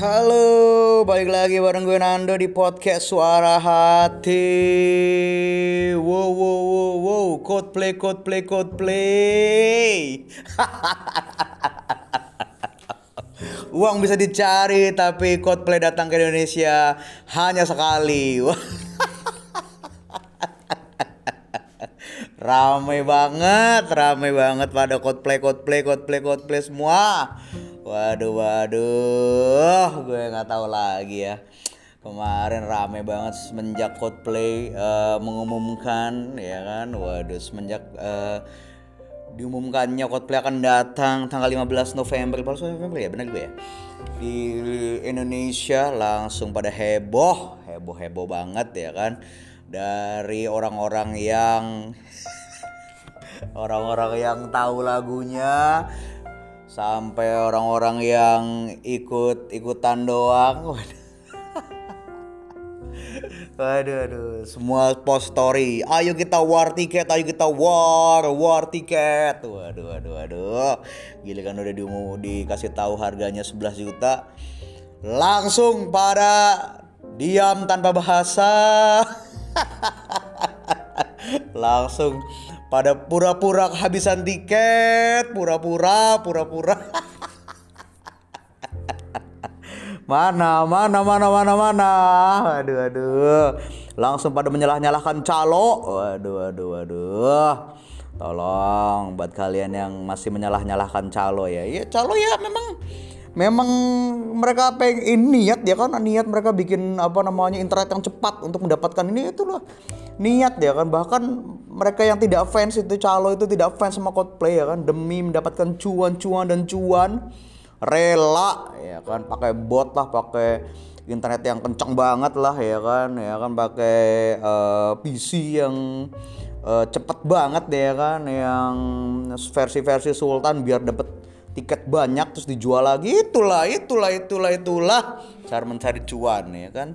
Halo, balik lagi bareng gue Nando di podcast Suara Hati. Wow, wow, wow, wow, code play, code play, code play. Uang bisa dicari, tapi code play datang ke Indonesia hanya sekali. Ramai banget, ramai banget pada cosplay, cosplay, cosplay, cosplay semua. Waduh, waduh, gue nggak tahu lagi ya. Kemarin rame banget semenjak cosplay uh, mengumumkan, ya kan? Waduh, semenjak uh, diumumkannya cosplay akan datang tanggal 15 November, 15 November ya, benar gue ya. Di Indonesia langsung pada heboh, heboh, heboh banget ya kan dari orang-orang yang orang-orang yang tahu lagunya sampai orang-orang yang ikut ikutan doang waduh. Aduh. Semua post story. Ayo kita war tiket ayo kita war war tiket. Waduh waduh waduh. Gila kan udah diumum dikasih tahu harganya 11 juta. Langsung pada diam tanpa bahasa. Langsung pada pura-pura kehabisan tiket, pura-pura, pura-pura. mana, mana, mana, mana, mana. Aduh, aduh. Langsung pada menyalah-nyalahkan calo. Waduh, waduh, waduh. Tolong buat kalian yang masih menyalah-nyalahkan calo ya. Ya calo ya memang memang mereka pengen niat ya kan niat mereka bikin apa namanya internet yang cepat untuk mendapatkan ini itu loh niat ya kan bahkan mereka yang tidak fans itu calo itu tidak fans sama Coldplay ya kan? Demi mendapatkan cuan-cuan dan cuan rela ya kan? Pakai bot lah pakai internet yang kencang banget lah ya kan? Ya kan? Pakai uh, eh, PC yang uh, cepet banget ya kan? Yang versi-versi Sultan biar dapat tiket banyak terus dijual lagi. Itulah itulah itulah itulah cara mencari cuan ya kan?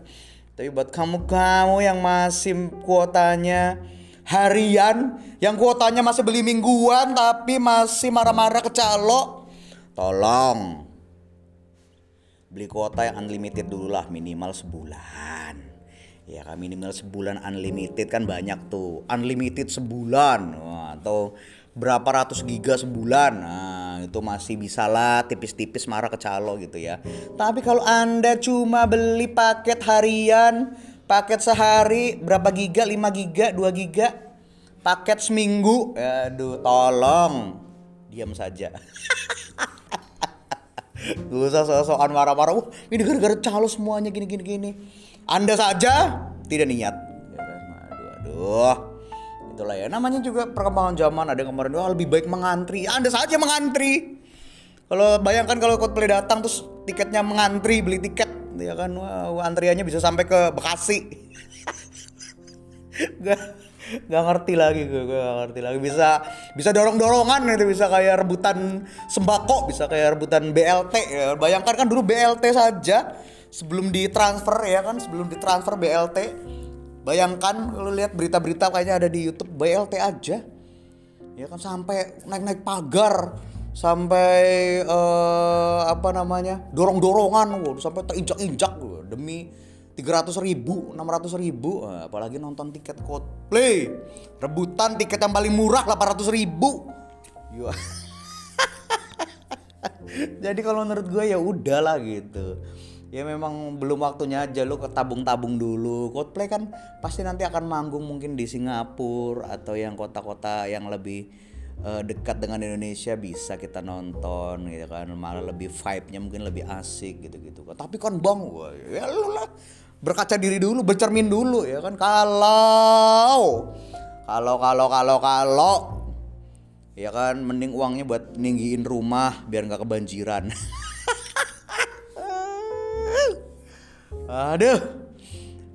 Tapi buat kamu-kamu yang masih kuotanya harian yang kuotanya masih beli mingguan tapi masih marah-marah ke calo tolong beli kuota yang unlimited dulu lah minimal sebulan. Ya kan minimal sebulan unlimited kan banyak tuh. Unlimited sebulan atau berapa ratus giga sebulan. Nah itu masih bisa lah tipis-tipis marah ke calo gitu ya. Tapi kalau anda cuma beli paket harian paket sehari berapa giga? 5 giga 2 giga? Paket seminggu? Aduh tolong. Diam saja. Gak usah sok-sokan marah-marah. Uh, ini gara-gara calo semuanya gini-gini gini anda saja tidak niat. Ya aduh aduh. Itulah ya. Namanya juga perkembangan zaman. Ada yang kemarin wah lebih baik mengantri. Ya, anda saja mengantri. Kalau bayangkan kalau Coldplay datang terus tiketnya mengantri beli tiket ya kan wah, antriannya bisa sampai ke Bekasi gak gak ngerti lagi gue gak ngerti lagi bisa bisa dorong dorongan itu bisa kayak rebutan sembako bisa kayak rebutan BLT ya. bayangkan kan dulu BLT saja sebelum ditransfer ya kan sebelum ditransfer BLT Bayangkan lu lihat berita-berita kayaknya ada di YouTube BLT aja. Ya kan sampai naik-naik pagar, sampai uh, apa namanya? dorong-dorongan, waduh, sampai terinjak-injak demi 300 ribu, 600 ribu, nah, apalagi nonton tiket Coldplay, rebutan tiket yang paling murah 800 ribu. Jadi kalau menurut gue ya udahlah gitu ya memang belum waktunya aja lu ketabung-tabung dulu Coldplay kan pasti nanti akan manggung mungkin di Singapura atau yang kota-kota yang lebih uh, dekat dengan Indonesia bisa kita nonton gitu kan. Malah lebih vibe-nya mungkin lebih asik gitu-gitu tapi kan bang ya lu lah. Berkaca diri dulu bercermin dulu ya kan. Kalau kalau kalau kalau kalau ya kan mending uangnya buat ninggiin rumah biar nggak kebanjiran. Aduh.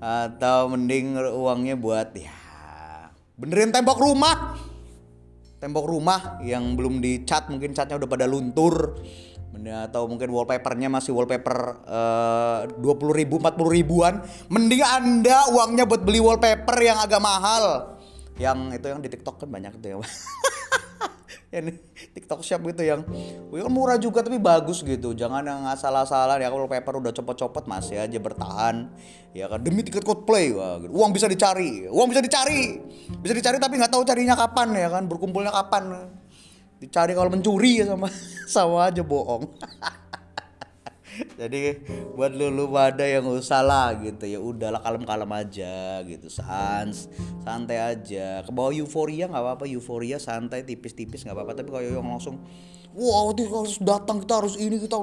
Atau mending uangnya buat ya benerin tembok rumah. Tembok rumah yang belum dicat mungkin catnya udah pada luntur. Atau mungkin wallpapernya masih wallpaper eh, dua puluh ribu empat puluh ribuan. Mending anda uangnya buat beli wallpaper yang agak mahal. Yang itu yang di TikTok kan banyak tuh ya ini TikTok Shop gitu yang wih, kan murah juga tapi bagus gitu. Jangan yang asal-asalan ya kalau paper udah copot-copot masih aja bertahan. Ya kan demi tiket Coldplay wah, gitu. uang bisa dicari uang bisa dicari. Bisa dicari tapi nggak tahu carinya kapan ya kan berkumpulnya kapan. Dicari kalau mencuri ya sama sama aja bohong jadi buat lulu pada yang usah lah gitu ya. Udahlah kalem-kalem aja gitu. Sans santai aja. Ke bawah euforia nggak apa-apa. Euforia santai tipis-tipis nggak apa-apa. Tapi kalau yang langsung wow kita harus datang kita harus ini kita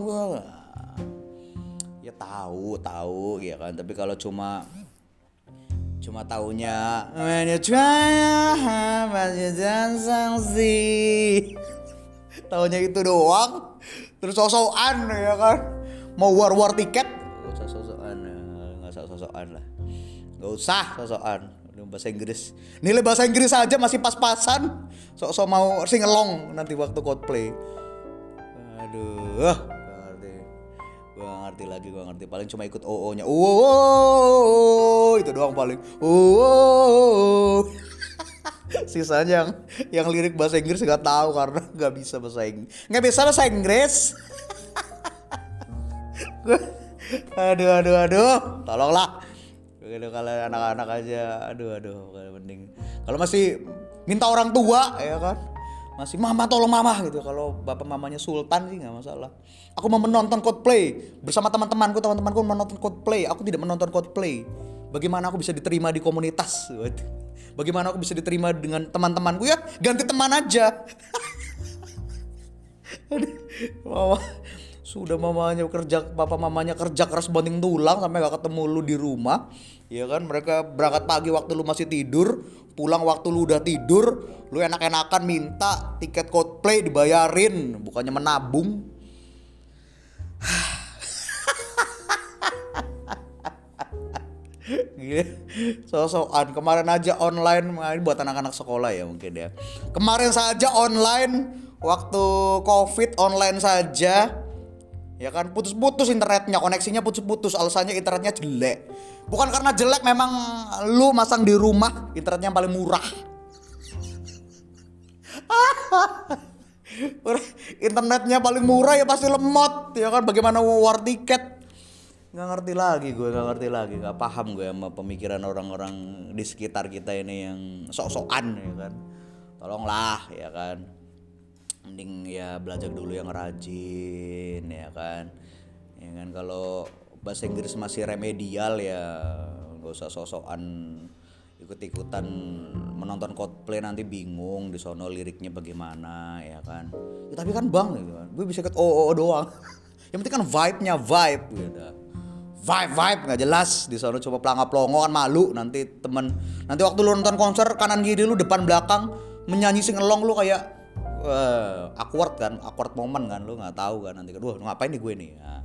ya tahu tahu ya kan. Tapi kalau cuma cuma taunya when you try but you don't succeed. Taunya itu doang terus sosokan ya kan mau war war tiket? Nggak usah sosokan nggak usah sosokan lah. Nggak usah sosokan bahasa Inggris. Nilai bahasa Inggris aja masih pas-pasan. Sok-sok mau singelong nanti waktu cosplay aduh gak ngerti. Gua ngerti lagi gua ngerti. Paling cuma ikut oo nya oh itu doang paling. Oh sisanya yang yang lirik bahasa Inggris nggak tahu karena nggak bisa bahasa Inggris nggak bisa bahasa Inggris aduh aduh aduh. Tolonglah. Kalau anak-anak aja aduh aduh mending. Kalau masih minta orang tua ya kan? Masih mama tolong mama gitu. Kalau bapak mamanya sultan sih nggak masalah. Aku mau menonton Coldplay. Bersama teman-temanku teman-temanku menonton Coldplay. Aku tidak menonton Coldplay. Bagaimana aku bisa diterima di komunitas? Bagaimana aku bisa diterima dengan teman-temanku ya? Ganti teman aja. Mama, sudah mamanya kerja papa mamanya kerja keras banting tulang sampai gak ketemu lu di rumah. Ya kan mereka berangkat pagi waktu lu masih tidur pulang waktu lu udah tidur lu enak-enakan minta tiket Coldplay dibayarin bukannya menabung. Gila, sosokan kemarin aja online ini buat anak-anak sekolah ya mungkin ya. Kemarin saja online waktu covid online saja ya kan putus-putus internetnya koneksinya putus-putus alasannya internetnya jelek. Bukan karena jelek memang lu masang di rumah internetnya yang paling murah. Internetnya paling murah ya pasti lemot ya kan? Bagaimana war tiket? Nggak ngerti lagi gue nggak ngerti lagi. Nggak paham gue sama pemikiran orang-orang di sekitar kita ini yang sok-sokan ya kan? Tolonglah ya kan mending ya belajar dulu yang rajin ya kan? Ya kan kalau bahasa Inggris masih remedial ya nggak usah sosokan ikut-ikutan menonton Coldplay nanti bingung di sono liriknya bagaimana ya kan? Ya, tapi kan bang gitu kan gue bisa ikut oh, doang. Yang penting kan vibe-nya vibe gitu. Vibe vibe nggak jelas. Di sono coba pelangap pelongo kan malu nanti temen. Nanti waktu lu nonton konser kanan kiri lu depan belakang menyanyi sing lu kayak uh, awkward kan awkward moment kan lu nggak tahu kan nanti kedua ngapain nih gue nih nah,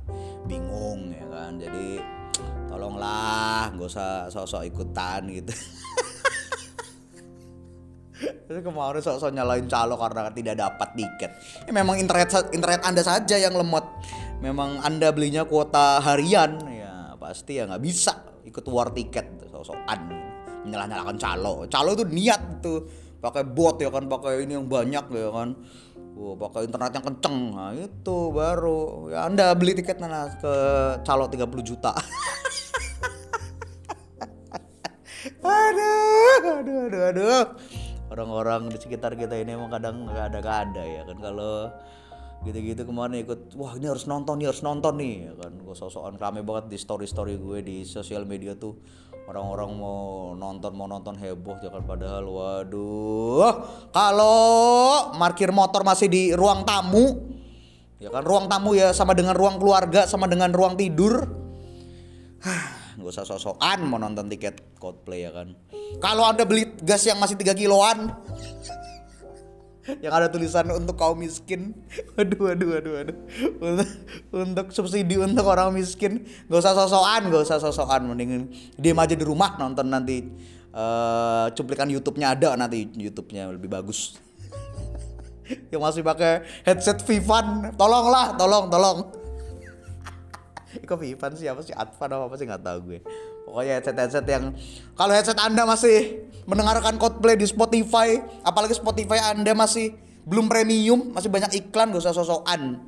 bingung ya kan jadi tolonglah nggak usah sok-sok ikutan gitu Terus kemarin sok-sok nyalain calo karena tidak dapat tiket. Ya, memang internet internet anda saja yang lemot. Memang anda belinya kuota harian ya pasti ya nggak bisa ikut war tiket sok-sokan menyalah-nyalakan calo. Calo itu niat tuh pakai bot ya kan pakai ini yang banyak ya kan. Wah, pakai internet yang kenceng. Nah itu baru. Ya anda beli tiket nana ke calo 30 juta. Aduh aduh aduh aduh. Orang-orang di sekitar kita ini emang kadang nggak ada nggak ada ya kan. Kalau gitu-gitu kemarin ikut wah ini harus nonton nih harus nonton nih. Ya kan gue sosokan rame banget di story story gue di sosial media tuh orang-orang mau nonton mau nonton heboh jangan padahal waduh. Kalau parkir motor masih di ruang tamu ya kan ruang tamu ya sama dengan ruang keluarga sama dengan ruang tidur. Nggak usah sosokan mau nonton tiket Coldplay ya kan. Kalau anda beli gas yang masih 3 kiloan yang ada tulisan untuk kaum miskin. Aduh, aduh, aduh, aduh. Untuk, untuk subsidi untuk orang miskin. Gak usah sosokan, gak usah sosokan. Mending diem aja di rumah nonton nanti uh, cuplikan YouTube-nya ada nanti YouTube-nya lebih bagus. yang masih pakai headset Vivan, tolonglah, tolong, tolong. Kok Vivan sih apa sih Advan apa apa sih nggak tahu gue. Pokoknya headset-headset yang kalau headset Anda masih mendengarkan Coldplay di Spotify, apalagi Spotify Anda masih belum premium masih banyak iklan gak usah sosokan.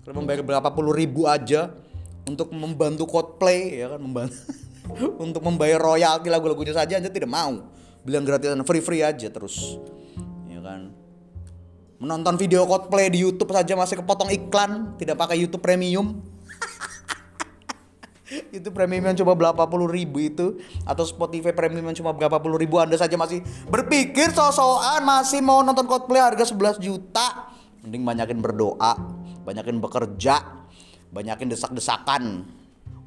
Kalau membayar berapa puluh ribu aja untuk membantu Coldplay ya kan membantu untuk membayar royalti lagu-lagunya saja anda tidak mau. Bilang gratisan free free aja terus. Ya kan? Menonton video Coldplay di YouTube saja masih kepotong iklan tidak pakai YouTube Premium itu premium yang cuma berapa puluh ribu itu. Atau Spotify premium yang cuma berapa puluh ribu. Anda saja masih berpikir sosokan masih mau nonton Coldplay harga 11 juta. Mending banyakin berdoa banyakin bekerja banyakin desak-desakan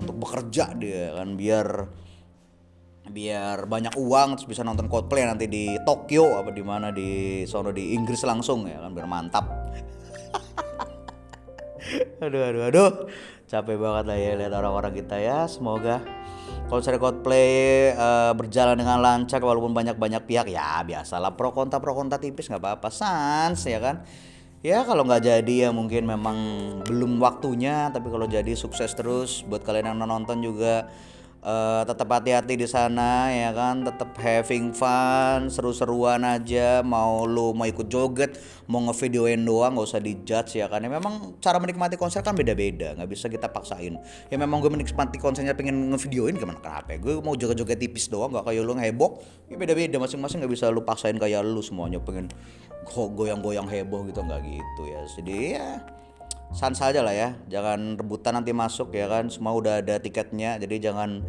untuk bekerja dia kan biar biar banyak uang terus bisa nonton Coldplay nanti di Tokyo apa di mana di sono di Inggris langsung ya kan biar mantap. Aduh aduh aduh capek banget lah ya lihat orang-orang kita ya. Semoga konser Coldplay uh, berjalan dengan lancar walaupun banyak-banyak pihak ya biasalah pro kontra pro kontra tipis nggak apa-apa. Sans ya kan? Ya kalau nggak jadi ya mungkin memang belum waktunya tapi kalau jadi sukses terus. Buat kalian yang nonton juga uh, tetap hati-hati di sana ya kan? Tetap having fun seru-seruan aja. Mau lu mau ikut joget mau ngevideoin doang nggak usah dijudge ya kan? Ya memang cara menikmati konser kan beda-beda nggak bisa kita paksain. Ya memang gue menikmati konsernya pengen ngevideoin gimana kenapa gue mau joget-joget tipis doang nggak kayak lu heboh ya beda-beda. Masing-masing nggak bisa lu paksain kayak lu semuanya pengen goyang-goyang heboh gitu. Nggak gitu ya. Jadi ya sans saja lah ya. Jangan rebutan nanti masuk ya kan. Semua udah ada tiketnya jadi jangan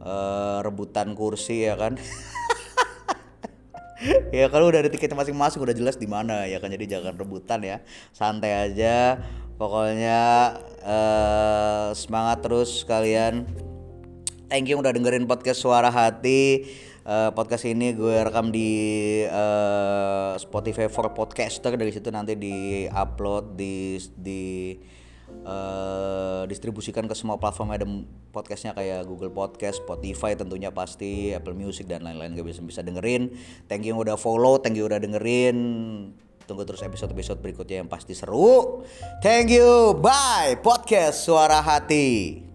uh, rebutan kursi ya kan. Ya kalau udah ada tiketnya masing-masing udah jelas di mana ya kan. Jadi jangan rebutan ya. Santai aja. Pokoknya uh, semangat terus kalian. Thank you udah dengerin podcast suara hati uh, podcast ini gue rekam di uh, Spotify for podcaster dari situ nanti di upload di di uh, distribusikan ke semua platform ada podcastnya kayak Google Podcast, Spotify tentunya pasti, Apple Music dan lain-lain gak bisa bisa dengerin. Thank you udah follow, thank you udah dengerin. Tunggu terus episode-episode berikutnya yang pasti seru. Thank you, bye podcast suara hati.